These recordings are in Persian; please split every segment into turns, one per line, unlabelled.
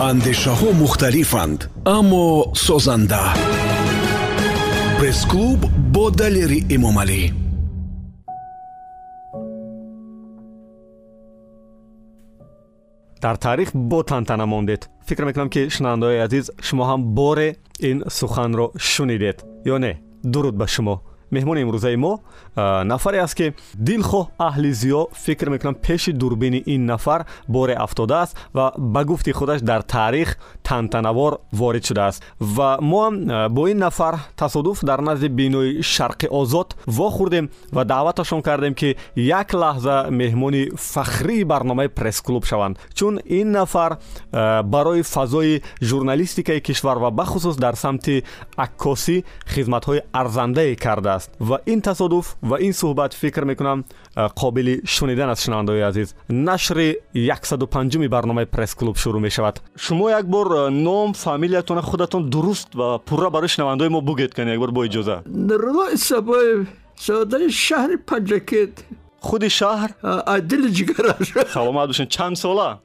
андешаҳо мухталифанд аммо созанда. Пресс-клуб бо далери эмомалӣ
дар таърих бо тантана мондед. Фикр мекунам ки шунавандаҳои азиз шумо ҳам боре ин суханро шунидед. Ё не дуруд ба шумо меҳмони имрӯзаи мо нафаре аст ки дилхоҳ аҳли зиё фикр мекунам пеши дурбини ин нафар боре афтодааст ва ба гуфти худаш дар таърих тантанавор ворид шудааст. Ва мо ҳам бо ин нафар тасодуф дар назди бинои шарқи озод вохӯрдем ва даъваташон кардем ки як лаҳза меҳмони фахрии барномаи пресс-клуб шаванд. Чун ин нафар барои фазои журналистикаи кишвар ва бахусус дар самти аккосӣ хизматҳои арзандае кардааст است. و این تصادف و این صحبت فکر می‌کنم قابل شنیدن از شنوندگان عزیز. نشر 105 برنامه پرس کلوب شروع می شود شما یک بار نام فامیلیتون خودتون درست و پورا برای شنوندگان ما بگید کنید یک بار
با اجازه. نرولای سبای سادر
شهر پنجکت.
خود شهر؟
عدل جگرش سلامت باشین. چند ساله؟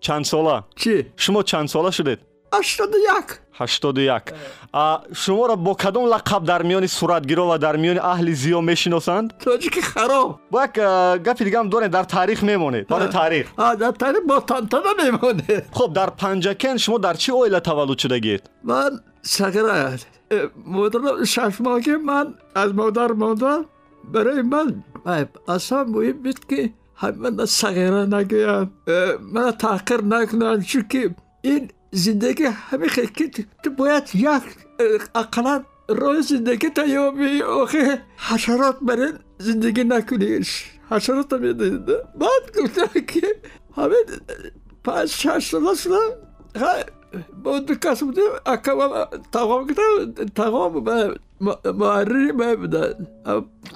چند
ساله؟ چی؟ شما چند
ساله شدید؟
81 як шуморо бо кадом лақаб дар миёни суратгиро ва дар миёни аҳли зиё мешиносанд
тоҷики хароб
бо як гапи дигаам дорем дар таърих мемонед барои таърих
дар таърих бо тантана мемонед
хуб дар панҷакен шумо дар чӣ оила таваллуд шудагиед
ман сагра модарам шашмоҳки ман аз модар мондан барои ман асла муҳим буд ки ҳамана сагира нагӯянд мана таҳқир накунанд чунки ин زندگی همیشه که تو باید یک اقلا راه زندگی تا یومی آخه حشرات برای زندگی نکنیش. حشرات هم بعد گفتم که همین پنج شش ساله شدم. با دو کس بودیم اکمم تقام کردم. تقام معرری من بودن.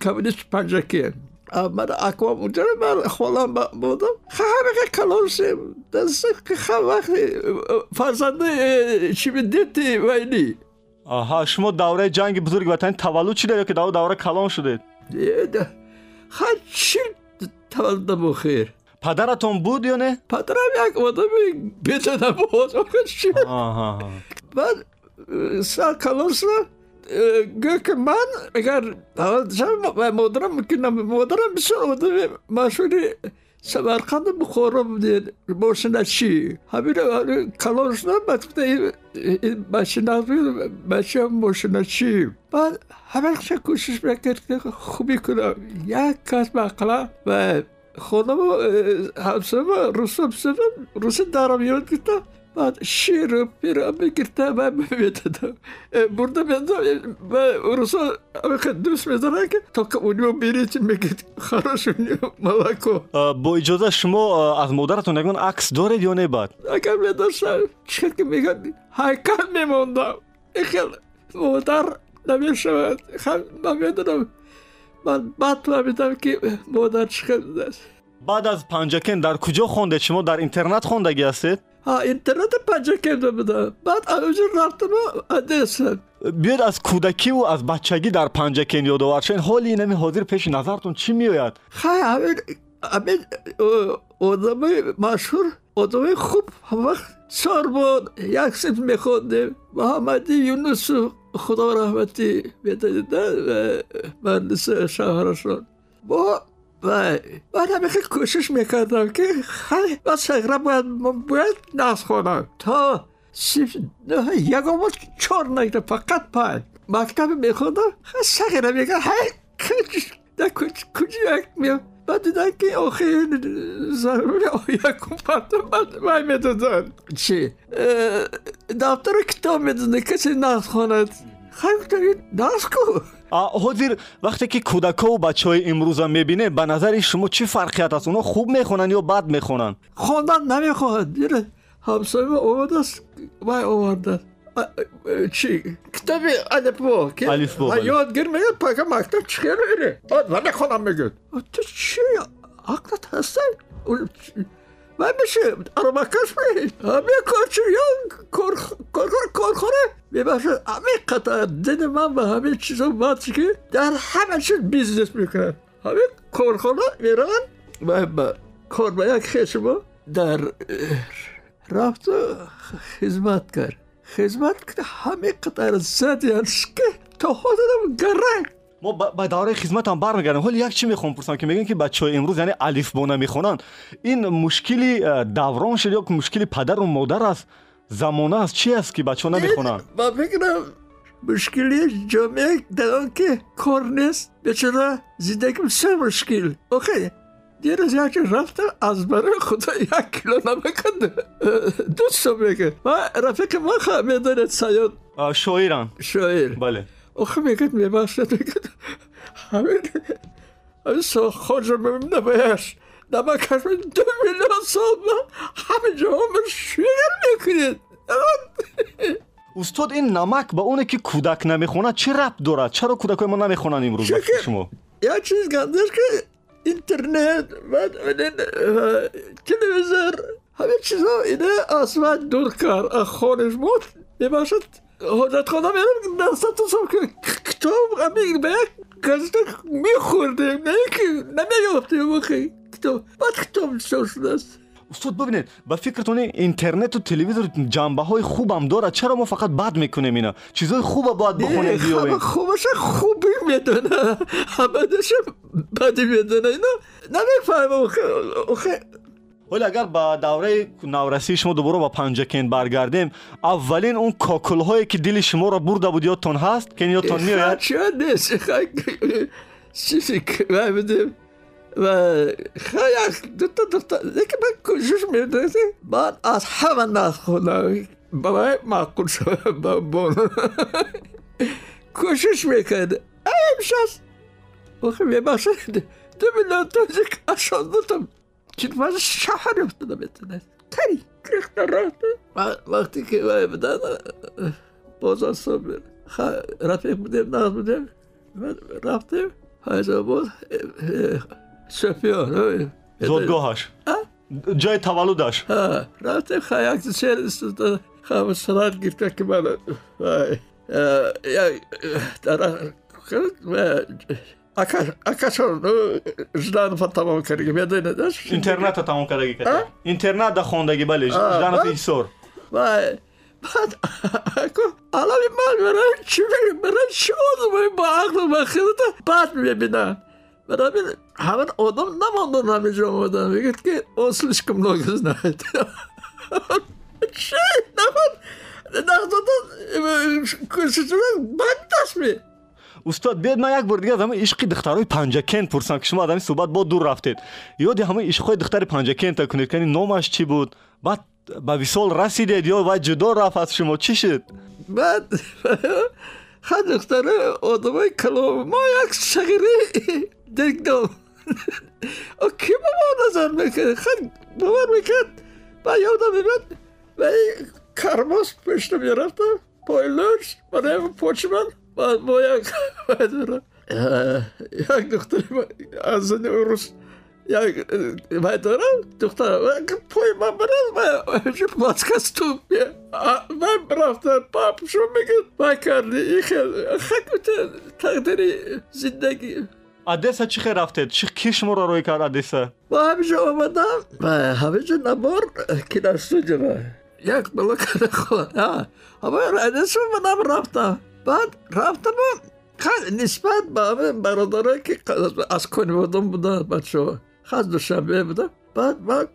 کمونیست پنجکی. мара аквам уҷара мар холам будам. Хаҳарақа калошем хавақти э, фарзанди э, чиби дети вайни
аҳа шумо давраи ҷанги бузурги ватани таваллуд чӣ доред ки дар давра калон шудед
ҳар чӣ таваллудам охир
падаратон буд ё не?
Падарам як одами бетана буд
чӣ?
Баъд э, сар калон шудам. من اگر مادرم می‌کنم مادرم بسیار آدم مشهوری سمرقند بخورا بودید ماشینچی همین کلان شدم بعد این ماشینچی بچه ماشینچی بعد همه کوشش می‌کرد که خوبی کنم یک کس مقلا و خودم همسرم روسم سرم روس دارم یاد گفتم بعد شیر و پیرا میگرفته و میدادم برده میدادم و روسا دوست میدارن که تا که اونیو بیرید میگید خراش اونیو ملکو
با اجازه شما از مادرتون نگون عکس دارید یا نه بعد
اگر میداشتم چه که میگن هیکل میموندم خیلی مادر نمیشود خیلی من میدونم من بعد فهمیدم که مادر چقدر است
بعد از پنجکن در کجا خونده شما در اینترنت خوندگی هستید
ها اینترنت پنجه کرده بودم بعد اونجا رفتم ادرسم
بیاد از کودکی و از بچگی در پنجکن یادآور شین حال اینمی حاضر پیش نظرتون چی میآید
خیلی همین همین آدمای مشهور آدمای خوب وقت سار بود یک سیف میخوندیم محمدی یونس خدا رحمتی می‌دادید مهندس شهرشون با و بعد هم خیلی کوشش می‌کردم که خیلی با سگره باید باید ناز خونم تا سیف نه یک آمد چار نگده فقط پنج مکتب میخوندم خیلی سگره میگه هی کج در کج کجی یک میام بعد دیدن که آخه ضروری یکم پرتم من می‌دادن چی دفتر کتاب می‌دونه کسی ناز خوند خیلی ناز کن
ҳозир вақте ки кӯдакҳо ва бачаҳои имрӯза мебинем ба назари шумо чӣ фарқият аст онҳо хуб мехонанд ё бад мехонанд
хондан намехоҳад ҳамсоя омадааст вай овардаст чӣ китоби алифбо
алифбо
ёдгир мегӯяд пака мактаб чихел ире ва мехонам мегӯяд ту чӣ ақлат ҳаста من میشه ارمکش می همه کارچو یا کارخانه می‌باشه همه قطعه دین من به همه چیزا باید که در همه چیز بیزنس می‌کنن همه کارخانه میرن و کار به یک خشما در رفت و خدمت کرد خدمت کرد همه قطر زد یعنیش که تا خودم گره.
ما به دوره خدمت هم برمیگردیم حال یک چی می‌خوام پرسم که میگن که بچه های امروز یعنی الف الفبا می‌خونن این مشکلی دوران شد یا مشکلی پدر و مادر است زمانه است؟ چی است که
بچه ها نمی‌خونن با میگم مشکلی جامعه در آن که کار نیست. بچرا زندگیم سه مشکل. آخه دیروز یک رفتم از برای خدا یک کیلو نمکنده دوست میگه. و رفیق ما خواهد می‌دانید سیاد
شاعران
شاعر.
بله.
آخه میگه میبخشد میگه همین همین سا خود رو ببینه بهش نمکش من دو میلیون سال من همه جا همه شیر میکنید
устод ин намак ба оне ки кӯдак намехонад чӣ рабт дорад чаро кӯдакҳои мо намехонанд имрӯз ба фикри шумо
یک چیز گندش که اینترنت و این تلویزر همه چیزا اینه اصلا دور کار از حضرت خانم دستت تو که کتاب همین به گزده میخورده نه که نمیافته واقعی کتاب. بعد کتاب نشان شده است؟
استاد ببینید به فکرتون اینترنت و تلویزیون جنبه های خوب هم داره چرا ما فقط بد می‌کنیم اینا چیزای خوب
باید
بخونیم بیایم
خوبش خوبی می‌دونه. همه بد می‌دونه اینا نمی‌فهمم. آخه
ҳоли агар ба давраи наврасии шумо дубора ба панҷакент баргардем аввалин он кокулҳое ки дили шуморо бурда буд ёдтон ҳаст ки ин ёдтон меояд
چه نیست چیزی که من بدیم و خیلی دو تا دو تا یکی من کوشش میدونی من از همه نخونم با من معقول شد با بون کوشش میکرد امشاست آخه میباشد دو میلیون توزی که اشان دادم چیلواز شهر افتاده بتونه تری کرخت رفته وقتی که وای بدن باز آسان بره رفیق بودیم ناز بودیم. رفتیم. حاج آباد
شفیان زودگاهش. جای
تولدش رفتیم خیلی چهر استودان خواهم سرات گرفته که من یک درخت акашо жданова тамом кардаги
интерната тамом
кардаги
кард интерната хондагӣ бале жданов
иҷсор баъд алами ман барои чӣ барои чӣ одамои ба ақлу ба хелата бад мебинам? Бинобин ҳамин одам намондан ҳамеҷо омадан мегӯд ки он слишком много знает чи намон нахзода кӯшишуна бад
дастми استاد بیاد ما یک بار دیگه از عشق دخترای پنجاکن پرسم که شما از همه صحبت با دور رفتید. یاد همه عشق دخترای پنجاکن تا کنید یعنی نامش چی بود؟ بعد با وصال رسیدید یا بعد جدا رفت از شما؟ چی شد؟
بعد خود دختر ادمای کلام ما یک شغری دیگه دو او کی بابا نظر می‌کنه خود بابا میگه با یادم می بیاد و کارماس پشت می رفت پایلرز و نه پوچمن بعد با یک یک دختری از زن روس یک من دارم دختر پای من برم و ماسکس تو من رفتم پاپ شو میگه من کردی این خیلی خیلی تقدیری زندگی
одесса چی خیر рафтед чӣ ки шуморо роҳӣ кард одесса
و همینجا آمدم و همینجا نبار که در سوجه یک بلوک خود اما رایدشون منم رفتم بعد رفتم نسبت به همه برادره که از کنوادان بودن بچه ها خاص دوشنبه بودن. بعد من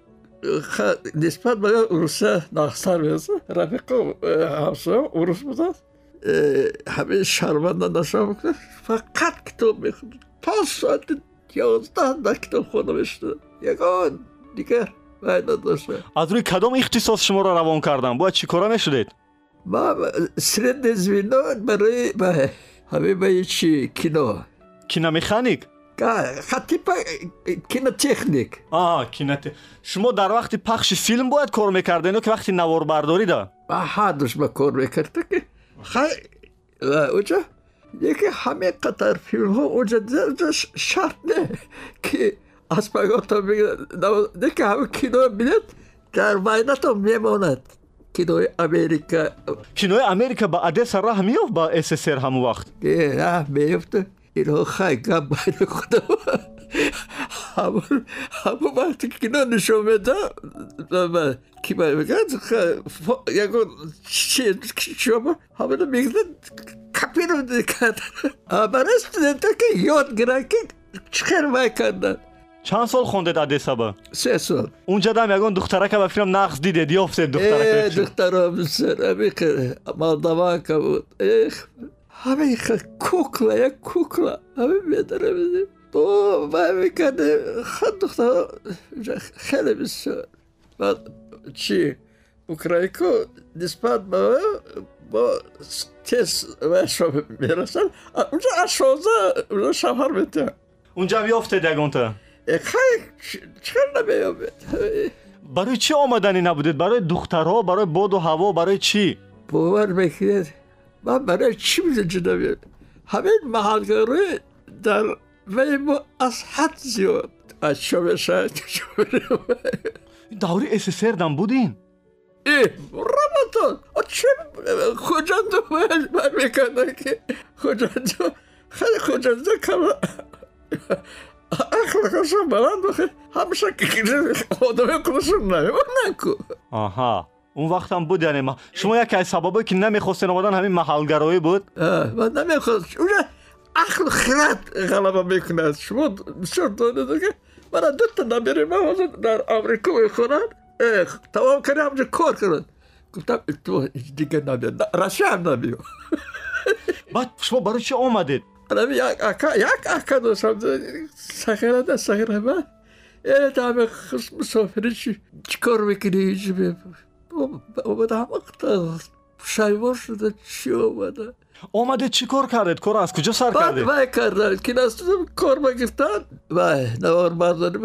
خ... نسبت به اروسه نخصر میزه رفیق هم عروس بودن. همه شرمنده نشان بکنه فقط کتاب می‌خوند. تا ساعت یازده در کتاب خونه میشنه یکان دیگر از
روی کدام اختصاص شما را روان کردم؟ باید چی کارا می‌شدید؟
ما سر زوینان برای همه به چی کینا
کینا
مکانیک خطی پا... کینا تکنیک
آه کینا ت... شما در وقت پخش فیلم باید کار می‌کردین که وقتی
نوار برداری ده با حدش ما کار می‌کرده که. خیلی اوجا یکی همه قطر فیلم ها اوجا اونجا شرط نه که از پیگاه تا بگیرد نه که همه کینا بینید در وینه تا میموند кинои Америка.
Кинои Америка ба Одесса раҳ меёфт ба СССР ҳамун вақт?
Раҳ меёфт. Инҳо хайкам байни худо. ҳамун вақти кино нишон меда ки ман мегӯяд ягон чиома ҳамаро мегӯяд копирование кардан. А барои студентака ёд гирад ки чӣ хел майкардан. که که
چند سال خوندید ادیسابا
سه سال.
اونجا دم یگان دخترک به فیلم نقص دیدید یافتید
ای
دخترک
دخترم سر امی که مالدوان که بود. ایخ همه خ کوکلا یک کوکلا همه میداره میدیم با من می‌کنه خود دختر خیلی بسیار. بعد چی؟ اوکرایکو نسبت با با چرا نمیامد
برای چی آمدنی نبودید؟ برای دخترها برای باد و هوا برای چی؟
باور می‌کنید؟ من برای چی می‌دونم نمیاد همین محلگاره در وی ما از حد زیاد. از شما شاید
دوره اسسر دم بودین؟
ای رمضان چه تو باید می‌کنه که تو خیلی تو کم. بخیر همیشه که آدم کلشون نمیمون نکو
آها اون وقت هم بود یعنی ما شما یکی از سببایی که نمی‌خواستین آمدن همین محلگرایی بود
من نمی‌خواد اونجا عقل خرد غلبه می‌کنه شما بسیار دانید که من دو تا نمیری من حاضر در امریکا می‌خونن تمام کنی همجا کار کنن گفتم تو دیگه نمیاد هم نمیاد
بعد شما برای چی آمدید
Adam اکا یک اکا داشتم سخیره سخیره من یه خس مسافری چی چیکار می‌کنی اینجا اومده همه شایوار شده چی اومده
آمدید چی کار کردید کار از کجا سر
بعد
کردید
وای کردن که نستم کار بگرفتن وای نوار برداری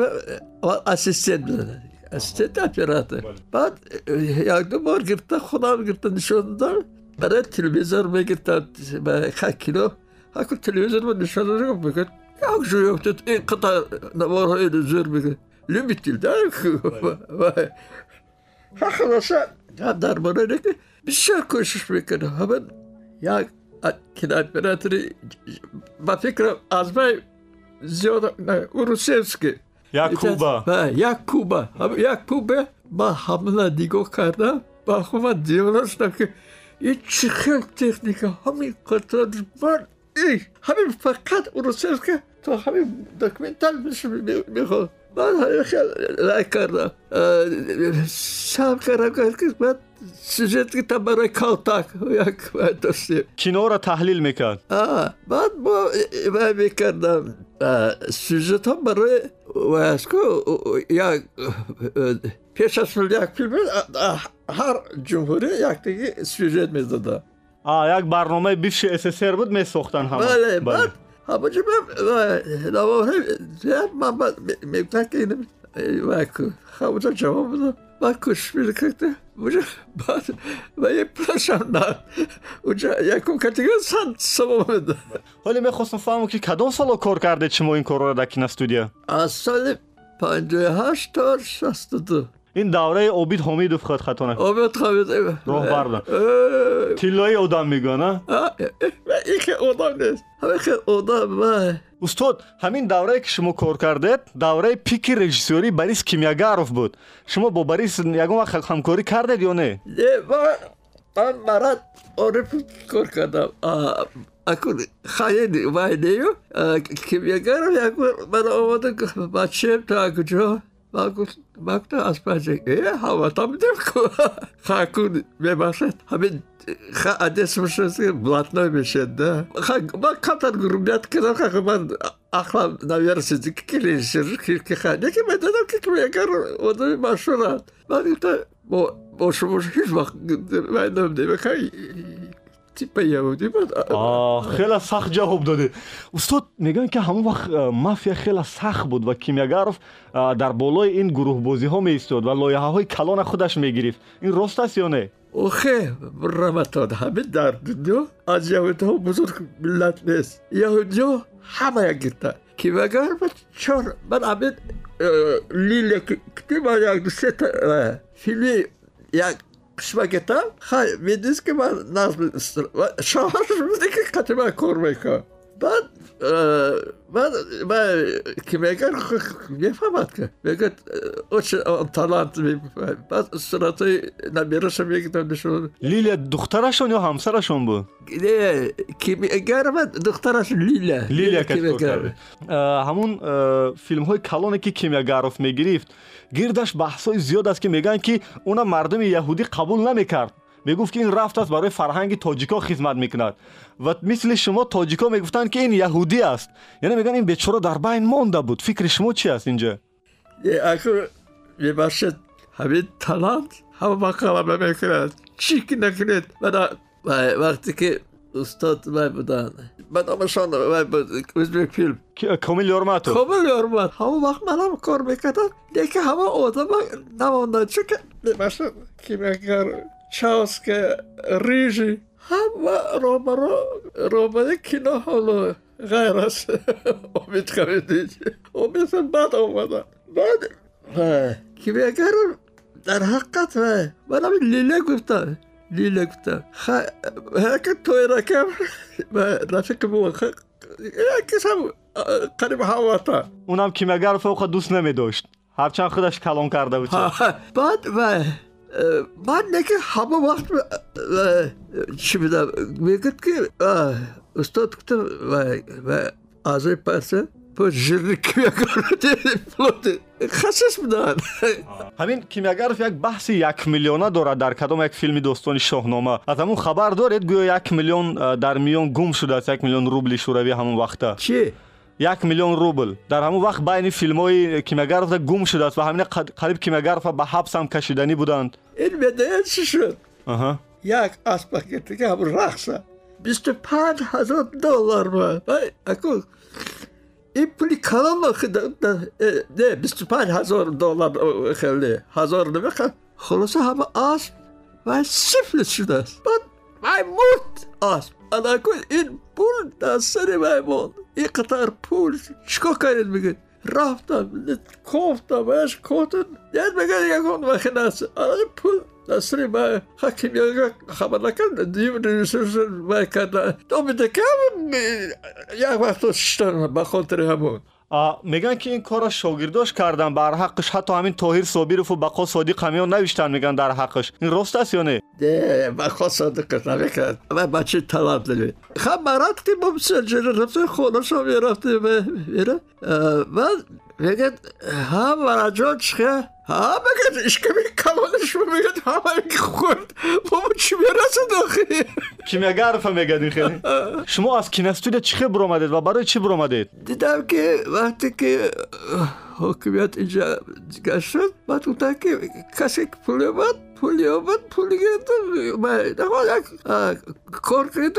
اسیستنت بدن اسیستنت اپراته بعد یک دو بار گرفتن خودم گرفتن دادن برای تلویزیون می‌گرفتن به کیلو ҳакр телевизор ба нишанаро бигӯяд як ҷо ёфтед ин қита наворҳои зӯр бигӯ любитил да? Хулоса гап дар бораре ки бисёр кӯшиш мекунам. Ҳама як кинооператори ба фикрам аз май зиёд урусевский. Як куба.
Як куба.
Як куба ман ҳамла нигоҳ кардам ба хубат диёна шудам ки ин чӣ хел техника? Ҳамин қатор ман تکنیک همین قطعه من ای همین فقط اوروسیفسکی تا همین دکمنتال می‌خواد. من همین خیلی رای کردم. شام کردم که بعد سوژت که برای کالتاک یک باید داشتیم.
کینو را تحلیل می‌کرد.
آه بعد ما من می‌کردم. سوژت ها برای واسکو یک پیش از یک فیلم هر جمهوری یک دیگه سوژت می‌دادم
آه یک برنامه بیفش اسسر بود میساختن همه.
بله بعد همه جا من نواره من بعد می‌گفتن که اینه وکو همونجا جواب بدم. من کش میرکته اونجا بعد و یه پلاش هم نه اونجا یکم کتیگه سند سبا بده
ولی می‌خواستم فهمم که کدام سالا کار کرده شما این کار را این دوره عبید حمیدوف خط خطانه
آبید خواهید
راه بردن تیلای آدم میگن
این که آدم نیست. همه که آدم
استاد همین دوره که شما کار کردید دوره پیک رژیسوری بریس کیمیاگاروف بود. شما با بریس یگان وقت همکاری کردید یا نه؟
نه من مرد عارف کار کردم. اکن خیلی وایدیو کیمیاگاروف یکون من آمده بچه تا کجا؟ ман аз паҷек э ҳаватам димку хакун мебахшед ҳамин ха одес мешуи блатной мешед да? Ман катар грубят кардам хака ман ақлам наверсед килишки ха леки ман дидам ки ту ягар одами машҳурам ман гуфтам бо шумо ҳеҷ вақт вайном немекай تیپ یهودی بود
آه خیلی سخت جواب داده استاد میگن که همون وقت مافیا خیلی سخت بود و کیمیاگاروف در بالای این گروه بازی ها می ایستاد و لایحه های کلان خودش می‌گرفت. این راست است یا نه؟
اوخه رمتان همه در دنیا از یهودی ها بزرگ ملت نیست. یهودی ها همه گرفتن کیمیاگاروف چهار من همین لیلی که من یک سه فیلمی یک پیشما گفتم خیلی میدیست که من نظم شاهرش بوده که قطعه من کار میکن بعد اه، بعد ما که میگن میفهمد که میگه اوچ تالانت میفهمد بعد صورتای نمیرش میگه نشون
لیلیا دخترشون یا همسرشون بود
نه کیمیاگر من دخترش لیلا
لیلیا که
کیمیاگر.
کرده ҳамун филмҳои калоне ки кимягаров мегирифт гирдаш баҳсҳои зиёд аст ки мегӯянд ки уна мардуми яҳудӣ қабул намекард می‌گفت که این رفت است برای فرهنگ تاجیکا خدمت می‌کند. و مثل شما تاجیکا می‌گفتند که این یهودی است. یعنی میگن این بیچاره در بین مانده بود. فکر شما چی است
اینجا؟ آقای می‌باشد همین تالانت همه مقاله می‌کند چی که نکرد من وقتی که استاد من بودن. من آمشان من بود ازبک فیلم.
کامل یورماتو
کامل یورمات همه وقت منم کار می‌کردم دیگه همه آدم نمونده چون که نمشه کیمیاگر چاس که ریجی همه را برا کنا حالا غیر است امید خویدی امید بعد آمدن بعد که بگر در حقت و من همین لیله گفتم لیله گفتم خیلی هاکت توی رکم و رفیق بو خیلی کس هم قریب حواتا
اونم هم کیمگر فوق دوست نمی داشت هفچن خودش
کلان کرده بود بعد و ман неки ҳама вақт э, э, чӣ бидам мегӯд ки э, устод гуфта азои паса жирни кимиягороплоти хашиш буданд
ҳамин кимиягаров як баҳси якмиллиона дорад дар кадом як филми достони шоҳнома аз ҳамун хабар доред гӯё як миллион дар миён гум шудааст як миллион рубли шӯравӣ ҳамон вақта.
Чи
یک میلیون روبل. در همون وقت بین فیلم های کیمگرف گم شده است و همین قریب کیمگرف به حبس هم کشیدنی بودند.
این بدایه چی شد؟
اها
یک از که که هم رخصه بیست و پند هزار دلار با بای این پولی کلام خیده نه بیست و پند هزار دلار خیلی. هزار نمیخن خلاصا همه آس و سفلی شده است. بای مورد آس الان این پول در سر بای این قطار پول چیکار کردید میگه رفتم کوفتم اش کوتن یاد میگه یکون وقت نست پول در سر من حکیم یا خبر نکرد دیم ریسرسر من کرد تو میده که یک وقت شتن به خاطر میگن
که این کار را شاگرداش کردن بر حقش حتی همین طاهر صابیروف و بقا صادق همیان نوشتن میگن در حقش این راست است یا نه
ده بقا صادق نمی‌کرد و بچه طلب دلی خب مرات که ما سرجر رفتن خونه شو می‌رفتیم و Veget ha Varajochka ha Veget ich kann mich kaum nicht mehr mit haben. Wo چی می‌رسه داخل؟
کیمیاگرف هم میگن خیلی شما از کینستود چی خبر اومدید و برای چی بر اومدید
دیدم که وقتی که حکومت اینجا گشت بعد اون که کسی که پول اومد پولی اومد پولی گرد من کار کرده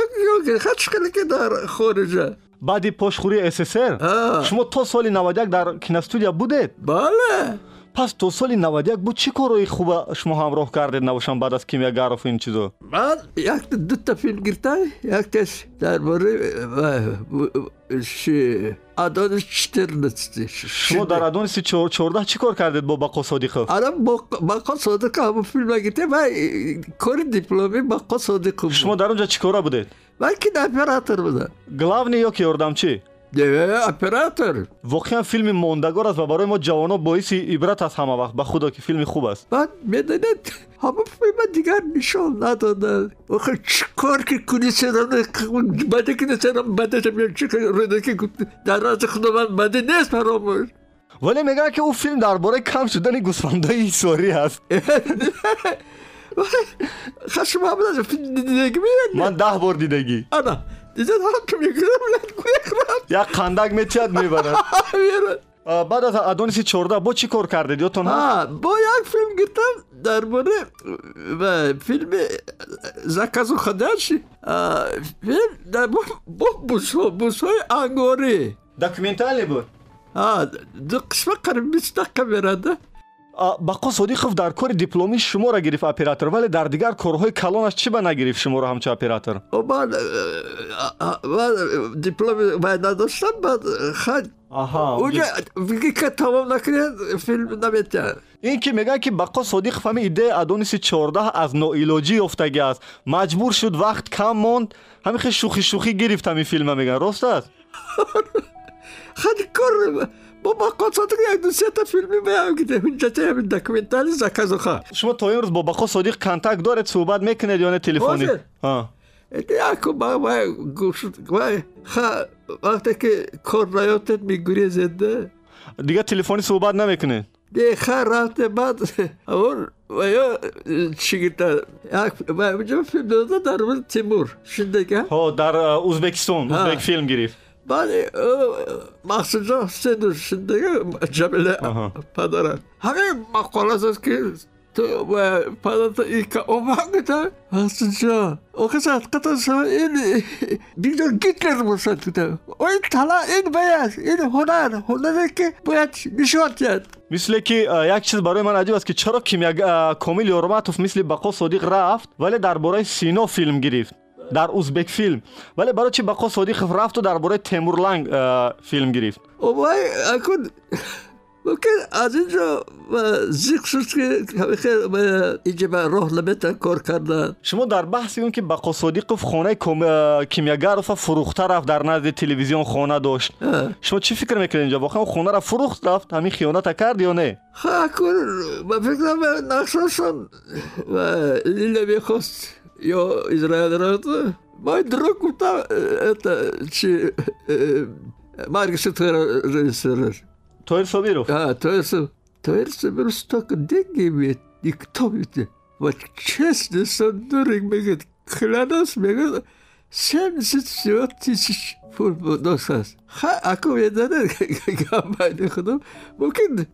که خیلی که در خارجه.
баъди пошхӯрии ссср шумо то соли 91 дар киностудия будед?
Бале.
Пас то соли 91 буд чӣ корои хуба шумо ҳамроҳ кардед навошам баъд аз кимиагаров ин чизо?
Ман якта дута филм гиртам якташ дар бораи адони четырнадцати
шумо дар адони чордаҳ чӣ кор кардед бо бақо содиқов?
Ана бақо содиқов ҳамун филма гиртам кори дипломи бақо содиқов
шумо дар онҷа чӣ кора будед?
من که اپراتور بودم
главни ё ки ёрдамчӣ
نه اپراتور
воқеан филми мондагор аст ва барои мо ҷавоно боиси ибрат аст ҳама вақт ба худо ки филми хуб аст
بعد میدونید همه فیلم دیگر نشان ندادن آخه چی کار که کنی سرم بده که سرم بده شم چی روده که در راز خدا من بده نیست فراموش
вале мегӯяд ки ӯ филм
خشم هم نشه دیدگی میگه
من ده بار دیدگی
انا دیدن دارم که می‌گیرم لد
گوی یک خندق
میچید
می‌برد بعد از ادونیسی 14 با چی کار کردید یادتون
ها با یک فیلم گرفتم در باره مورد فیلم زکاز و خدرشی فیلم در با بوس های انگاری
داکومنتالی بود
ها دو قسمه قرم 20 دقیقه میرده
бақо содиқов дар кори дипломӣ шуморо гирифт оператор вале дар дигар корҳои калонаш чӣ ба нагирифт шуморо ҳамчо оператор
ман ман дипломи май надоштам баъд хад اونجا فکر که تمام نکنید فیلم نمیتن
این که میگن که بقا صادق فهمی ایده ادونیس 14 از نویلوجی افتگی است مجبور شد وقت کم موند همین خیلی شوخی شوخی گرفت همین فیلم میگن راست است
خیلی کار با بقا صادق یک دو سه تا فیلمی بیام که اونجا چه همین دکومنتالی زکاز خواه
شما تا این روز با بقا صادق کنتاک دارید صحبت میکنید یا نه تلفنی ها
яко вақте ки кор наётед мегурезеда
дигар телефонӣ суҳбат намекунед
деха рафте баъд ё чигита ҷо филм дода дар тимур шиндага
дар узбекистон узбек филм гирифт
بله مخصوصا سه شده جبله پدره همین مقاله است که تو پدرت این که اومده مخصوصا او که صد قطع سما این بیدار گیتلر بسند او این طلا این باید این هنر هنره که باید نشان داد
مثل که یک چیز برای من عجیب که چرا کیمیا کمیل یورماتوف مثل بقا صادق رفت ولی درباره سینا فیلم گرفت در اوزبک فیلم. ولی برای چی بقا صادق رفت و درباره تیمورلنگ فیلم گرفت؟
او بای اکود ممکن از اینجا زیق شد که همه خیر اینجا به راه کار کرده
شما در بحث اون که بقا صادق خونه کیمیاگر رفت فروخته رفت در نزد تلویزیون خونه داشت. شما چی فکر می‌کنید اینجا؟ واقعا خونه را فروخت رفت همین خیانت کرد یا نه؟
خب، خواه کن به فکرم نقشاشون و لیل jo Izraelio, ma druku ta, eta, či, Margis je tvoj
režiser. To
je Sabirov. Ja, to je Sabirov. To je Sabirov, tako dengi mi je, nikto mi je. Bak česni sam during mi je, klanas mi je, 74 тысяч футбол досас. Ха, ако я даден кампания ходом, мумкин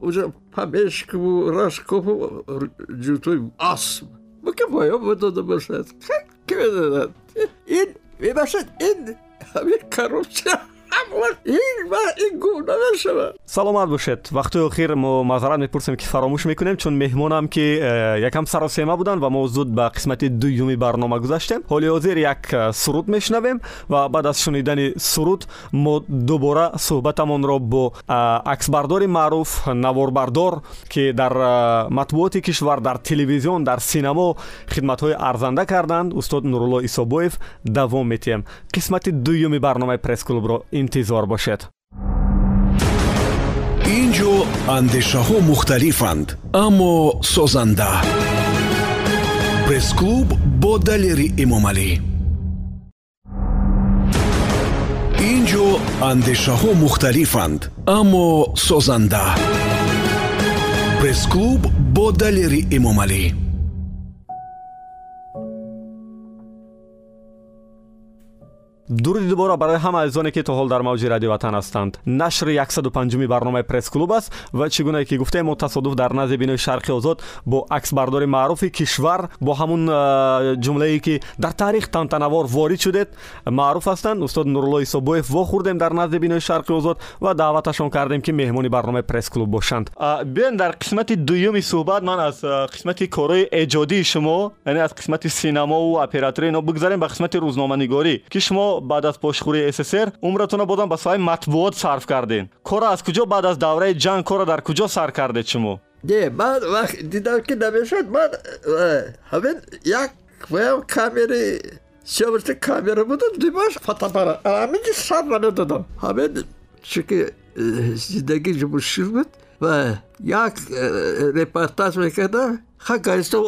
уже помешку, рашкопу, джутой асм. жутой ас. Мумкин боем вот это башат. Кем это? Ин, ви Башат, ин, амир коррупция.
саломат бошед вақтои охир мо маъзарат мепурсем ки фаромӯш мекунем чун меҳмонам ки э, якам саросема буданд ва мо зуд ба қисмати дуюми барнома гузаштем. Ҳоли ҳозир як э, суруд мешунавем ва баъд аз шунидани суруд мо дубора суҳбатамонро бо э, аксбардори маъруф наворбардор ки дар матбуоти кишвар дар телевизион дар синамо хидматҳои арзанда карданд устод нурулло исобоев давом метиҳем. Қисмати дуюми барномаи пресс-клубро интизор бошед.
Ин ҷо андешаҳо мухталифанд аммо созанда. Пресс-клуб бо далери эмомалӣ. Ин ҷо андешаҳо мухталифанд аммо созанда. Пресс-клуб бо далери эмомалӣ
дуруди дубора барои ҳама азизоне ки то ҳол дар мавҷи радио ватан ҳастанд. Нашри 105 барномаи пресс-клуб аст ва чӣ гуна ки гуфтаем мо тасодуф дар назди бинои шарқи озод бо аксбардори маъруфи кишвар бо ҳамун ҷумлае ки дар таърих тантанавор ворид шудед маъруф ҳастанд. Устод нурулло исобоев вохӯрдем дар назди бинои шарқи озод ва даъваташон кардем ки меҳмони барномаи пресс-клуб бошанд. Биён дар қисмати дуюми суҳбат ман аз қисмати корҳои эҷодии шумо яъне аз қисмати синамову операторӣ ино бигзарем ба қисмати рӯзноманигорӣ ки шумо بعد از پشخوری اسسر عمرتون رو بودن به سوی مطبوعات صرف کردین. کارا از کجا بعد از دوره جنگ کارا در کجا سر کرده
چمو ده من وقت دیدم که نمی‌شد. من همین یک ویم کامیری سیامرسی کامیره بودم دیماش فتح برا. همین سر دادم همین ки зиндагӣ мушкил буд ва як репортаж мекардам хакаисто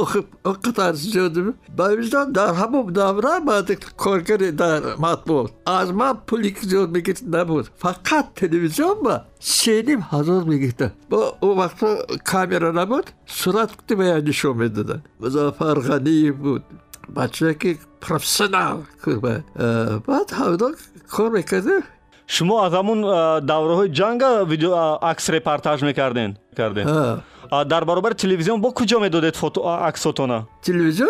оқатар зиёд ба виҷдон дар ҳамон давра баъди коргари дар матбуот аз ман пули ки зиёд мегирд набуд. Фақат телевизион ба сеним ҳазор мегирда бо он вақто камера набуд сурат кути бая нишон медоданд музаффар ғаниев буд бачае ки профессионал баъд ҳамдо кор мекардем
шумо аз ҳамун давраҳои ҷанга акс репортаж мекарден а, дар баробари телевизион бо куҷо медодед аксотона
телевизион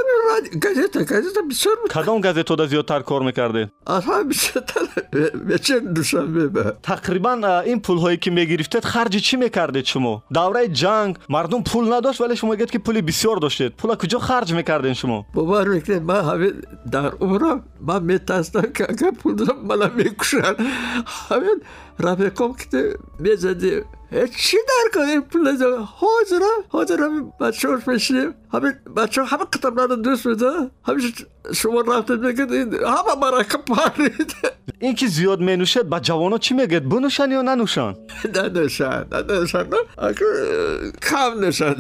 газета газета бисёр
кадом газетода зиёдтар кор мекардед?
Аз ҳама бисёртар вечер душанбе ба
тақрибан ин пулҳое ки мегирифтед харҷи чӣ мекардед шумо? Давраи ҷанг мардум пул надошт вале шумо мегӯед ки пули бисёр доштед. Пула куҷо харҷ мекардед шумо?
Бовар мекунед ман ҳамин дар умрам ман метарсдам ки агар пул дорам мана мекушанд ҳамин рафиқом ки мезадим چی در کنیم پلیز حاضرم حاضرم بچه هاش بشینیم. همین بچه همه قطب دوست میده همیشه شما رفتید بگید همه مرکب پرید.
این که زیاد منوشد با جوانا چی میگید؟ بنوشن یا ننوشن؟
ننوشن ننوشن. کم نوشن.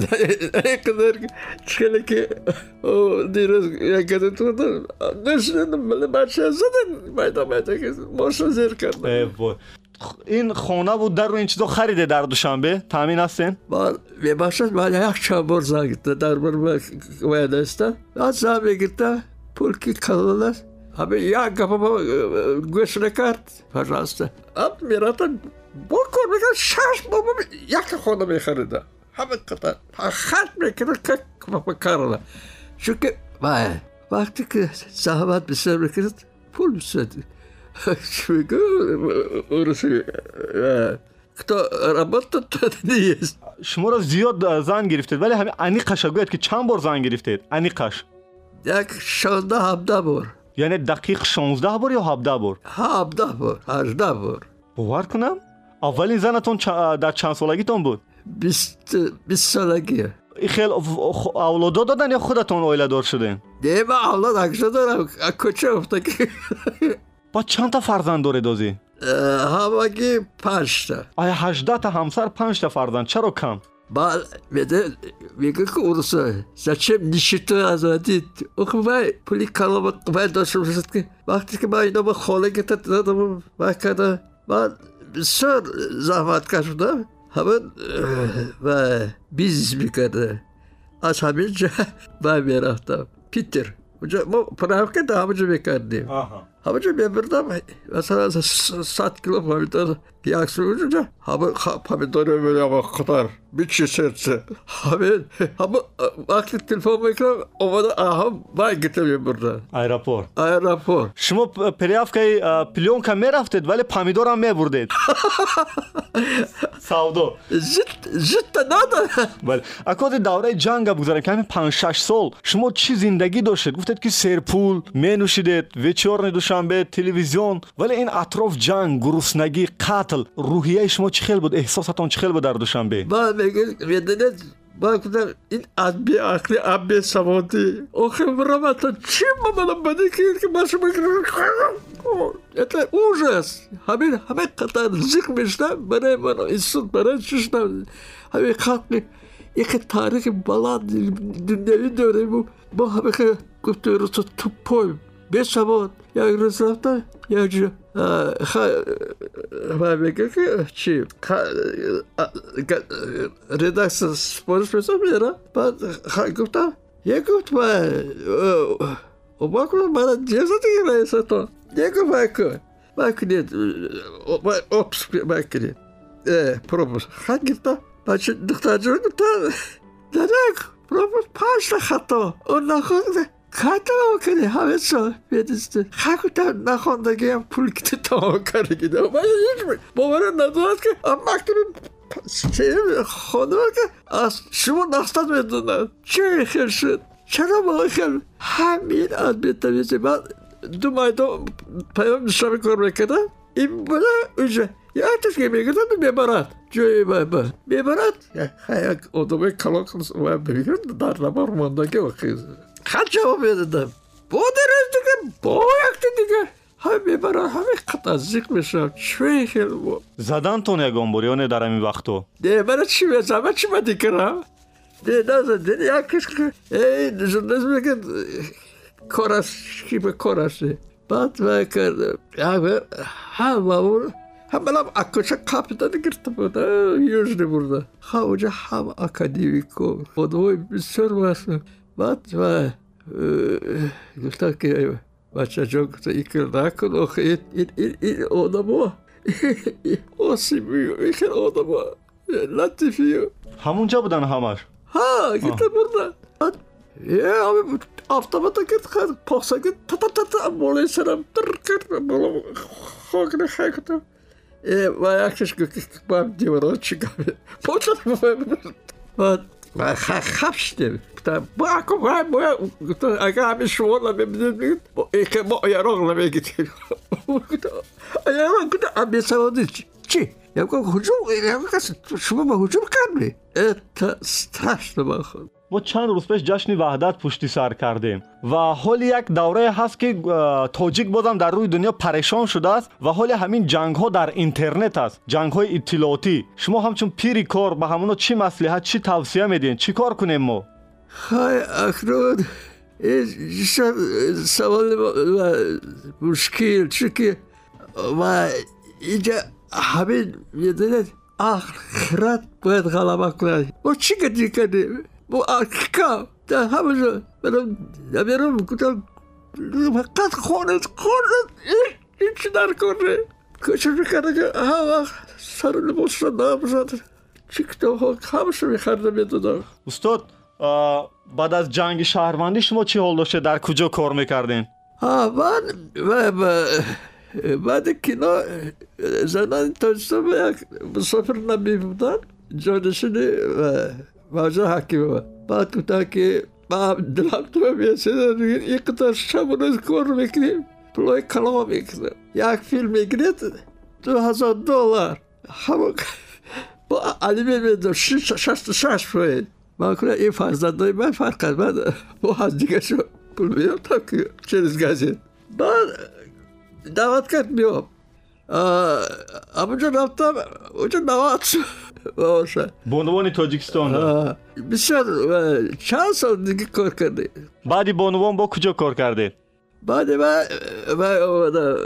اینقدر چلی که دیروز یک گذر تو نوشنن بچه زدن. میدا میدا که ماشن زیر کردن.
این خونه بود در رو این چیزا خریده در دوشنبه. تامین
هستین؟ با می‌باشد من یک چابر زنگیده در بر ویده است. از زن میگیرده پول که کلال است. همه یک گفه با گوش نکرد. پرسته اب میراتم با کن میگن شش بابا یک خونه میخریده. همه قطع خط می‌کنه که کارلا چون که وقتی که زحمت بسیار می‌کرد پول بسیار пул бисёр кто работает, тот не есть.
шуморо зиёд занг гирифтед вале ҳамин аниқаша гӯяд ки чанд бор занг гирифтед? Аниқаш.
Як шонздаҳ ҳабдаҳ бор.
Яъне дақиқ шонздаҳ бор ё ҳабдаҳ бор?
Ҳабдаҳ бор ҳаждаҳ бор.
Бовар кунам? Аввалин занатон дар чанд солагитон буд?
Бист солагӣ
хел авлодо додан ё худатон оиладор шудем
не ман авлод акша дорам кӯча با
چند تا فرزند داره دازی؟
همگی پنج
تا آیا هجده تا همسر پنج تا
فرزند چرا کم؟ بله میده میگه که اونسا زچم نشیتو از آدید اوخ من پولی کلامت من داشتم شد که وقتی که من اینا به خاله گتت دادم من کنه من بسیار زحمت کشیدم همین و بیزیس میکنه از همین جا من میرفتم پیتر اونجا ما پرامکه دامجا میکردیم آها ҳамаҷо мебирдам масалан сад кило помидор як сӯҷа ҳама помидор мебирам қатар бичи сердце ҳамин ҳама вақти телефон мекунам омада аҳам бай гита мебурда
аэропорт
аэропорт
шумо приявкаи пленка мерафтед вале помидорам мебурдед савдо
житта нада
бале акоди давраи ҷанга бигузарем ки ҳамин панҷ шаш сол шумо чӣ зиндагӣ доштед гуфтед ки серпул менӯшидед вечерни душанбе телевизион вале ин атроф ҷанг гуруснагӣ қатл рӯҳияи шумо чӣ хел буд эҳсосатон чӣ хел буд дар душанбе
медонед من گفتم این ادبی عقلی ادبی سوادی آخه برامتا چی با من بدی کرد که من شما это ужас همین همه قطر زیق میشتم برای من اینسون برای چشتم همین خلقی یک تاریخ بلند دنیایی داریم با همه که گفته رو بیش شبود یا گروز رفتا یا جو خواه بای بگه که چی؟ ریدکس سپورش پیسا میرا با خواه گفتا یا گفت بای او باکو مارا جیزا دیگه رایسا تو یا گفت بای که بای که نید بای اپس بای که ای پروپس خواه گفتا با چی دکتا جو گفتا دادا که پروپس پاشتا خطا او نخوک хатао каре ҳамешо ведисте хакута нахондагиам пул ките тао карегида бовара надорад ки мактаби хонова ки аз шумо настад медонад. Че хел шуд? Чаро бо хел? Ҳамин аз бетавизе ман ду майдон паём нишаби кор мекардам. Ин бала уже якаш ки мегӯдам мебарад. Ҷои баба мебарад. Як одаме калокс мегӯд дар намар мондаги вақи کلاک و بگیرد در نمار ماندگی و خیز хат ҷавоб медодам бо дараз дига бо якта дига ҳам мебарад ҳаме қатъа зиқ мешавам чӯи хел бо
задантон ягон бор ё не дар ҳамин вақтҳо
не мана чӣ мезама чӣ ма дикарам не назад якиш журналист мегӯяд кор аст ки ба кор аст баъд ма кардам ҳама ҳамалам акоша қапитани гирфта буда южни бурда ҳамоҷа ҳама академико одамои бисёр масн بعد و گفتن که بچه جان گفته این کار نکن آخه این, این, این, این آدم ها آسیبی و این خیلی آدم ها لطیفی
و همونجا بودن همش
ها گیتا بردن بعد یه همه آفتابتا کرد خد پاکسا کرد تا تا تا تا بالای سرم در کرد بالا خاک نخی کردم و یکش گفت با هم دیوارا چی گفت پاچت با هم بعد خب شدیم Isten, Bákom, hát legalább is volna, nekem olyan ragla még itt. Ja mam kuda, a mnie samodyci. Ci, ja go chodził, ja go szumama chodził karmi. Eta straszna
machon. ما چند روز پیش جشن وحدت پشتی سر کردیم و حال یک دوره هست که تاجیک بازم در روی دنیا پریشان شده است و حال همین جنگ ها در اینترنت است جنگ های اطلاعاتی شما همچون پیری کار به همونو چی مسلحت چی توصیه میدین چی کار کنیم ما
ҳай акнун саволи мушкил чунки ва инҷа ҳамин медонед ахират бояд ғалаба кунад. Мо чӣ гадӣ кардем? Мо акикам дар ҳамаҷо барам наберам гуфтам фақат хонед хонед ҳичи наконе кӯшиш мекардам ки ҳар вақт сару либосро набошад чӣ китобҳо ҳамаша мехардам медодам
устод بعد از جنگ شهروندی شما چی حال داشته در کجا کار می‌کردین
ها من بعد کنا زنان تاجستان مسافر نمی بودن جانشین موجه حکیم بعد تا که با دلم تو میسیدن این قطار شب روز کار می‌کنیم پلای کلا می‌کنیم یک فیلم میگرید دو هزار دلار همون با علیمه میدم شش شش شش باید من این فرزندای من فرق کرد من با همدیگه شو پول میابتم که چیز گزید من دعوت کرد اما چند رفتم
اونجا دعوت
شد به عنوان تاجیکستان بسیار چند
سال دیگه کار کردی بعدی بانوان
با کجا کار کردی؟ بعدی من من
آمدم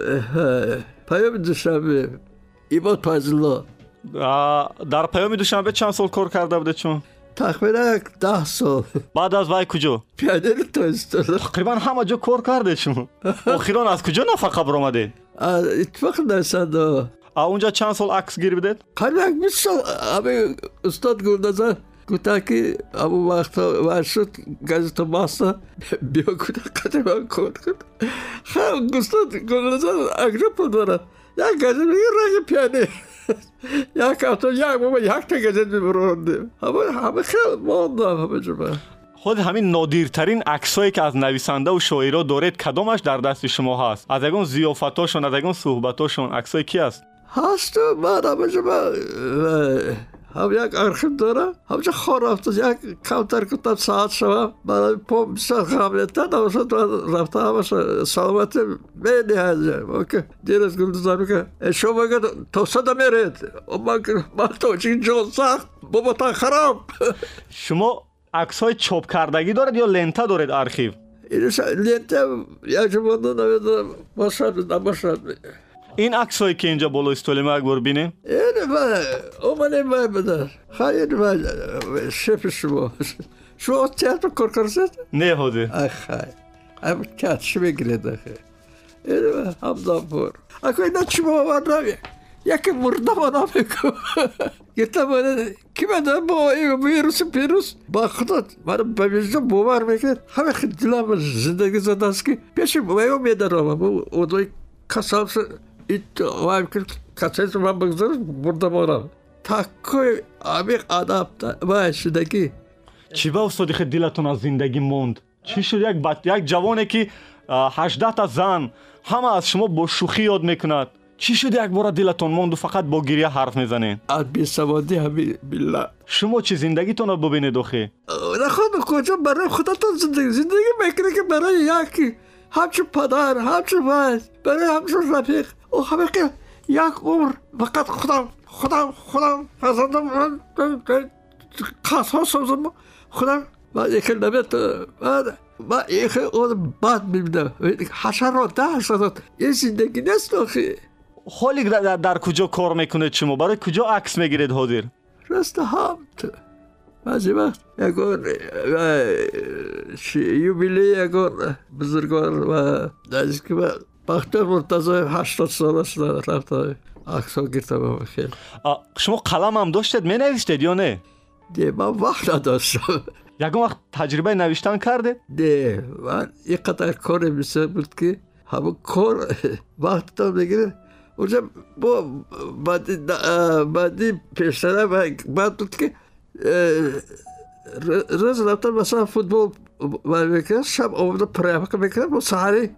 پیام دوشنبه ایمان پازلا در پیام دوشنبه چند
سال کار کرده بوده
چون تقریبا ده سال.
بعد از
وای کجا؟ پیاده تا استاد تقریبا همه جا کار کرده شما.
اخیران از
کجا نفقه برامده؟ از اتفاق در
اونجا چند سال عکس گیر بدید؟ قریبا 20 سال همه استاد گلدازه گفت که اما وقتا ورشد گزت ماستا بیا گفت قدر من کار کن. خب گستاد گلدازه اگره پدوره یک گزت رنگ پیاده. یک تو یک بابا یک تا
گزت میبرندیم همه همه خیلی ماندم همه جبه خود همین نادیرترین عکسایی که از نویسنده و شاعرا دارید کدامش در دست شما هست
از یگون زیافتاشون از یگون صحبتاشون عکسای کی است هست من همه جبه ҳам як архив дорам ҳамҷо хор рафта як камтар кутам саат шавам ман пом бисёр ғам лета навошад рафта ҳамаша саломатӣ медиҳад дирас гулдузар мека шумо мага тосада меред ман тоҷик ҷон сахт боботан хароб
шумо аксҳои чопкардагӣ доред ё лента доред архив
лента якҷумонда намедонам бошад набошад
این عکسایی که اینجا بالا استولی مرگ بر بینیم
یعنی این بله اومدیم بای بدر خیر بله شپ شما
شما تیاتر
کار زد؟ نه هده ای خیر ام کاتش بگیرید اخی این بله همدان بور اکوی نه چی بابا یعنی من روی یکی مرده من نمیکن گفتم من کی من با این ویروس پیروس با خدا من به وجدان باور می‌کرد همه خیلی دلم زندگی زده که. پیش من
میدارم. اون کسام İtti var 40 kaçıncı zaman bakıyoruz burada moral. تاکوی عمیق آدم من شدگی چی با صدیق دلتون از زندگی موند؟ چی شد یک بات یک جوانه که 18 تا زن همه
از شما با شوخی
یاد می‌کنند چی شد یک
بار دلتون موند و فقط با گریه حرف می‌زنین؟ از بیسوادی همی بالله شما چی زندگیتون رو ببینید آخه؟ خود کجا برای خودتون زندگی زندگی می‌کنه که برای یکی همچون پدر همچون من برای همچون رفیق او همه که یک عمر فقط
خودم خودم خودم فرزندم من قصها سازم خودم من یک نمیت
من من یک اون بعد می‌بینم حشر را ده شدد این زندگی نیست آخی خالی در, در, کجا
کار می‌کنه شما برای کجا عکس می‌گیرید حاضر
راست همت بعضی وقت
یکون یوبیلی یکون بزرگان و
نزدیک من بختیار مرتضای 80 ساله است رفتم عکس‌ها گرفتم خیلی شما قلم هم داشتید می‌نوشتید یا نه ده من وقت یا کم وقت
تجربه نوشتن کرده؟
ده من اینقدر کار مثل بود که همون کار وقت تا بگیره اونجا با بعدی بعدی پیشتره بعد بود که روز رفتن مثلا فوتبال мекардам шаб омада проявка мекардам бо саҳари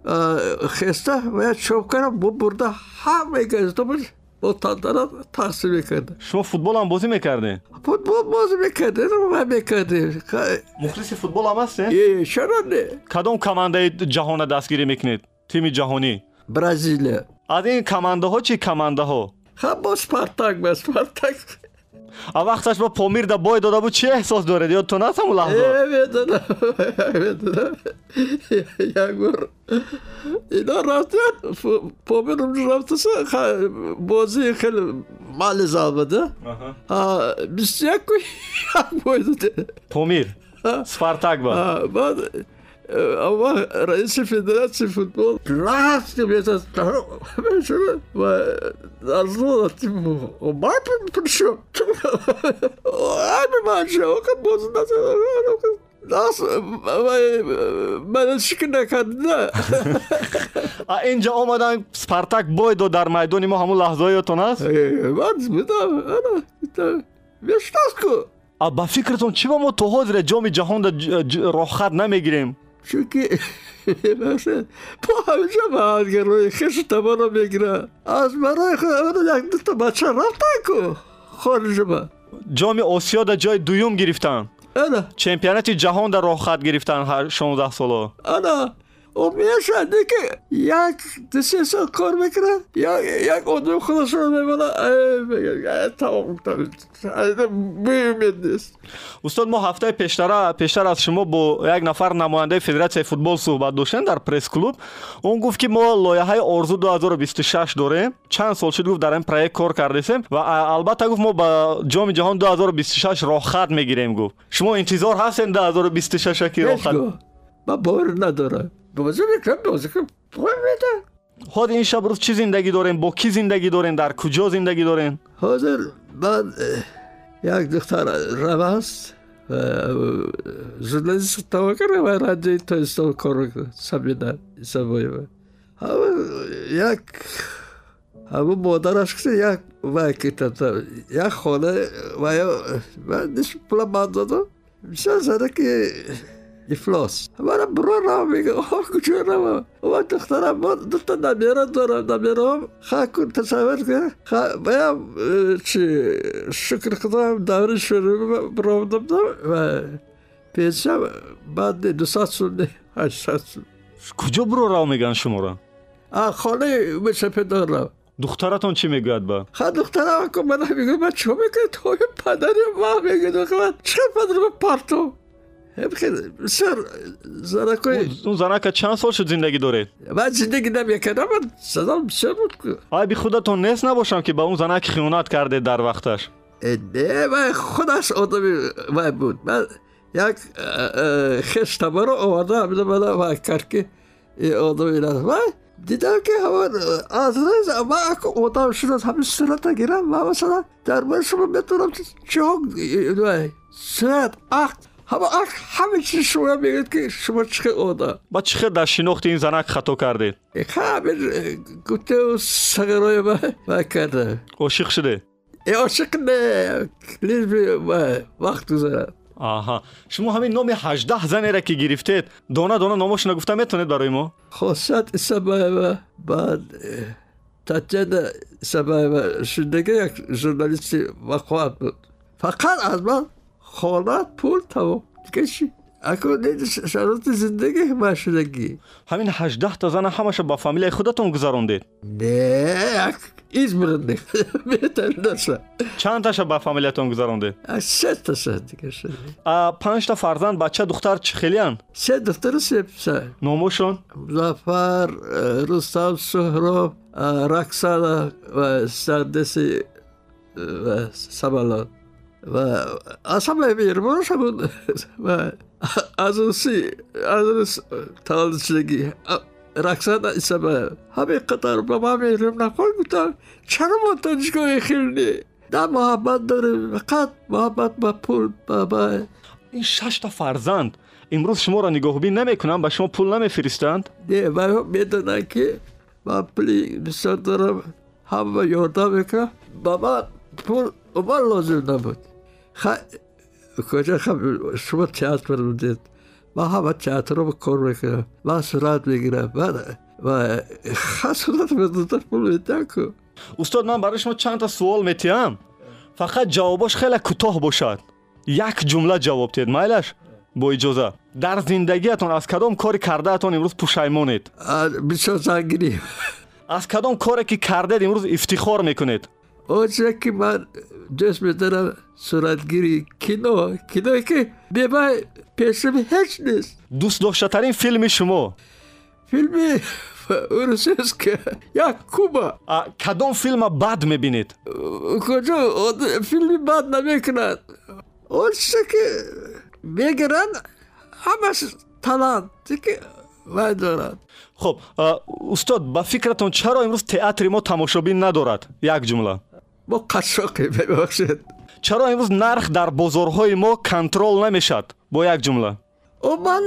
хеста ва як чопкара бо бурда ҳамаи газета буд бо тантана тақсим мекардам
шумо футболам бозӣ мекардед
футбол бозӣ мекардем ма мекардем
мухлиси футбол ҳам ҳастед
чаро не
кадом командаи ҷаҳона дастгирӣ мекунед? Тими ҷаҳонӣ?
Бразилия.
Аз ин командаҳо чӣ командаҳо?
Ха бо спартак ба спартак
а вақташ ба помир да бой дода буд чӣ эҳсос доред ёдтон аст ҳамун лаҳза
Е, медонам медонам як бор ино рафтан помирум рафтаса бозии хеле мали залбада бисту яку як бой доде
помир спартак ба
баъд ама раиси федератсияи футбол рафтим ва назлотим май пришел ами манша ока боз нас мана чӣ накарда
а инҷа омадан спартак бой дод дар майдони мо ҳамун лаҳзаҳо ёдтон аст
ман будам мешнаску
а ба چونکه باشه پا همیشه به گروه خیش تما می‌گیره.
از برای خود یک دوتا بچه رفتن کو خارج با جام آسیا در جای
دویم گرفتن. انا. چمپیانت جهان
در
راه خط گرفتن هر 16 سالا
انا. خب، میشه که یک دسته سال کار می‌کنن یا یک آدم خودش رو
میبنه تمام بیمید نیست. استاد ما هفته پیشتر پیشتر از شما با یک نفر نماینده فدراسیون فوتبال صحبت داشتن در پرس کلوب. اون گفت که ما لایحه ارزو 2026 داریم. چند سال شد گفت در این پروژه کار کردیم و البته گفت ما با جام جهان 2026 راه خط می‌گیریم گفت. شما انتظار هستین 2026 کی راه
خط من باور ندارم. دوزه می‌کنم
دوزه که بده خود این شب روز چی زندگی دارین؟ با کی زندگی دارین؟ در
کجا زندگی دارین؟ حاضر من یک دختر رم است زندگی ستاوه کنه و رنجه این تا استان کار سمیدن سمایی من. یک همون مادرش کسی یک وکی تتم یک خانه و یا من نشون پلا من دادم. میشه زنه که биро рав мега куҷо рава ва духтарам мо дута намера дорам намераам ха кун тасаввур кун баям чи шукр худоам даври шӯрӣ биромдам ва пенсия баъди дусад сул ҳаштсад сул
куҷо биро рав мегӯянд шуморо
а хонаи мешапедор рав
духтаратон чӣ мегӯяд ба
ха духтарам мана мегӯ ма чо мекунад тои падари ма мегӯ чиқар падари ма بخیر سر زنک
های اون زنک چند سال شد زندگی
داره من زندگی نمی‌کردم من سزام سر
بود آیا بی خودتون نیست نباشم که به اون زنک خیانت کرده در
وقتش نه من خودش آدمی من بود من یک خشتمه رو آورده همیده من و کرد که آدمی نه، من دیدم که همون از رز اما اگه آدم شدن همین صورت گیرم من مثلا در من شما می‌تونم چه ها صورت اخت ҳама чиз шумо мегӯед ки шумо чӣ хел одам
ба чӣ хел дар шинохти ин занак хато кардед
ҳамин гуфтау сағирои ма карда
ошиқ шуде
ошиқ не лизби вақт гузарад
аҳа шумо ҳамин номи ҳаждаҳ занеро ки гирифтед дона дона номошона гуфта метавонед барои мо
хосият исабаева баъд татьяна исабаева шундага як журналисти вақоат буд фақат аз ман حالت پول تمام. دیگه چی؟ اکنون شرایط زندگی همشونگی
همین 18 تا زن همشو با فامیلی خودتون
گذروندید نه هیچ برنده.
بهتر نشد چند تاشو
با فامیلیتون
گذروندید سه تا شد دیگه شد
پنج تا فرزند بچه
دختر
چه خیلیان؟ سه دختر سه پسر. نامشون زفر رستم سهراب رکسانا و سردس و سبالان ва аз ҳамаи меҳрубонша буд ва аз уси аз талончилагӣ роксана исамаев ҳамин қадар ба ман меҳруб накун гуфтам чаро мо донишгоҳи хилни на муҳаббат дорем фақат муҳаббат
ба пул ба ин шашта фарзанд. Имрӯз шуморо нигоҳубӣ намекунанд ба шумо пул
намефиристанд? Не маро медонанд ки ман пули бисёр дорам ҳама ёрдам мекунам. Ба ман пул умар лозим набуд. کجا خب شما تیاتر بودید ما همه تیاتر رو کار می‌کنم. من صورت می‌گیرم. بعد و خصورت بدونم پول
استاد من برای شما چند تا سوال میتیم فقط جواباش خیلی کوتاه باشد. یک جمله جواب تید مایلش؟ با اجازه در زندگیتون از کدام کاری کرده اتون امروز پوشایمونید؟
بسیار زنگیری.
از کدام کاری که کرده امروز افتخار می‌کنید؟
اونجا که من ҷисм дара суратгирии кино киное ки
беба пешрами ҳеҷ нест
дӯстдоштатарин филми шумо. Филми русеска
як куба. Кадом филма бад
мебинед? Куҷо? Филми бад намекунад. Он чизе ки мегиранд ҳамаш таланте ки вай
дорад. Хуб устод ба фикратон чаро имрӯз театри мо тамошобин надорад. Як ҷумла.
ما قشاقی ببخشید
چرا امروز نرخ در بازارهای ما کنترل نمی‌شد با یک جمله
و من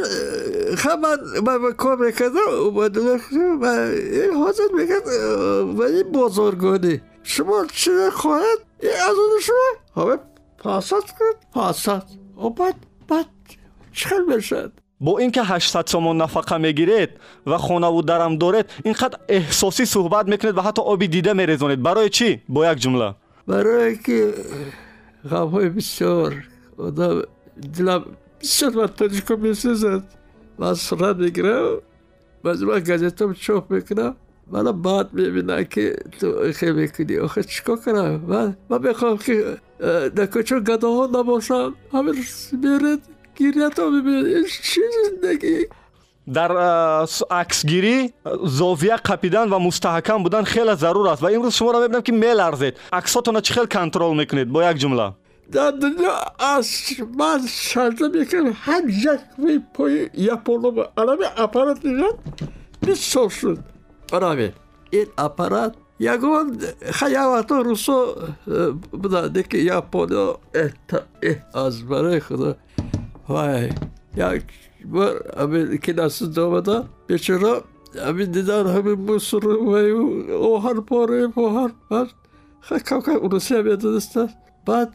خب من من من کار می‌کردم اومده و این حاضر می‌کرد و این بازارگانی شما چی و
با اینکه 800 سومون نفقه می‌گیرید و خانه و درم دارید اینقدر احساسی صحبت می‌کنید و حتی آبی دیده میریزونید. برای چی؟ با یک جمله.
برای که غمهای بسیار آدم دلم بسیار من تجربه می‌سازد من صورت می‌گیرم بعد من گازتم چاپ می‌کنم. من بعد می‌بینم که تو خیلی می‌کنی. آخه چیکار کنم؟ من من می‌خوام که اه، در کچه گده гирятон бибинед чӣ
зиндагӣ? Дар аксгирӣ зовия қапидан ва мустаҳкам будан хеле зарур аст ва имрӯз шуморо мебинам ки меларзед. аксотона чӣ хел контрол мекунед бо як ҷумла? Дар дунё аз ман
шарда мекунам ҳам як випои японоба араме аппарат дидам бист сол шуд. Араме ин аппарат ягон хаявато русо э, буданд ки япониё аз барои худо вай як бор ҳамин кинасу домада бечора ҳамин дидан ҳамин мусуру ваю оҳар пора оҳар пар. Кака урусия медониста баъд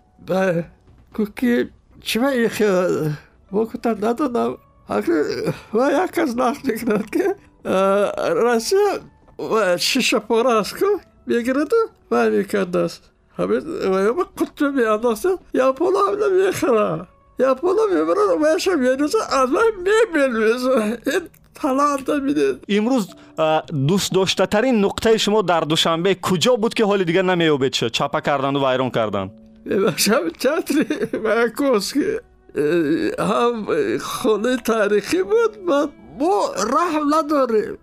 кӯки чима ин хела вокута надонам? Ва як аз нақ мекунад ки россия шишапорааст ку мегираду ва мекардаст ҳамин ваёба қутҷа меандозад япона ҳамна мехӯрад و یشم میانوزه از من میبینوزه این تلانت میده
امروز دوست داشتترین نقطه شما در دوشنبه کجا بود که حال دیگر نمیوبید شد چپه کردن و ویران کردن
ببخشم چتری معکوس که هم خونه تاریخی بود و ما رحم نداریم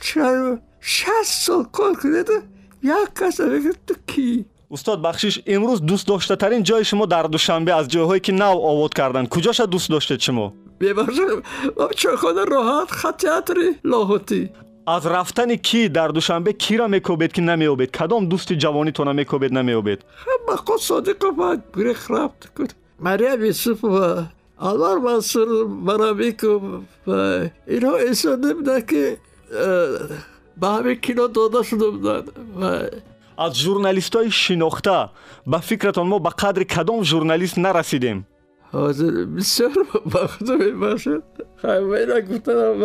چه شست سال کار کنید یک کس بگه تو کی
استاد بخشش امروز دوست داشتترین جای شما در دوشنبه از جاهایی که نو آورد کردن کجاش دوست داشتید شما
ما چه خونه راحت خط تیاتری لاهوتی
از رفتن کی در دوشنبه کی را میکوبید که نمیوبید کدام دوست جوانی تو میکوبید نمیوبید
ما خود صادق ما گریخ رفت کن مریم یوسف و الوار منصور برامیکو аз журналистҳои шинохта. Ба фикратон мо ба қадри кадом журналист нарасидем.
Ҳозир бисёр ба худо мебахшед ҳамаина гуфтанам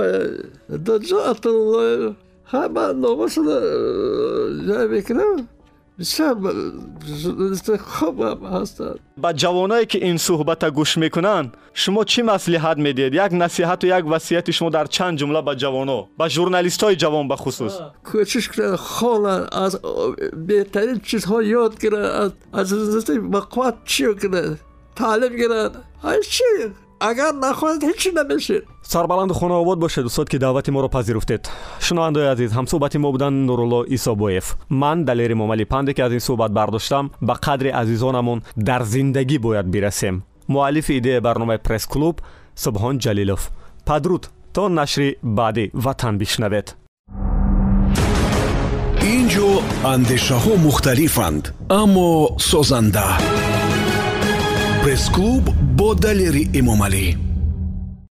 доҷо атуллоев ҳама номашона э,
ҷай мекунам? با خوب هستند
با جوانایی که این صحبت گوش می‌کنن شما چی مصلحت می‌دید؟ یک نصیحت و یک وصیت شما در چند جمله به جوانا به ژورنالیست های جوان به خصوص.
کوشش کنن خوانن از بهترین چیزها یاد گیرن از زندگی مقوت چی کنن تعلیم گیرن هر چی. агар нахоҳед ҳечӣ
намешед. Сарбаланду хонаобод бошед устод ки даъвати моро пазируфтед. Шунавандаои азиз ҳамсӯҳбати мо буданд нурулло исобоев. Ман далери муомали панде ки аз ин суҳбат бардоштам ба қадри азизонамон дар зиндагӣ бояд бирасем. Муаллифи идеяи барномаи пресс-клуб субҳон ҷалилов. Падруд то нашри баъди ватан бишнавед.
Ин ҷо андешаҳо мухталифанд аммо созанда пресс-клуб бо далери эмомалӣ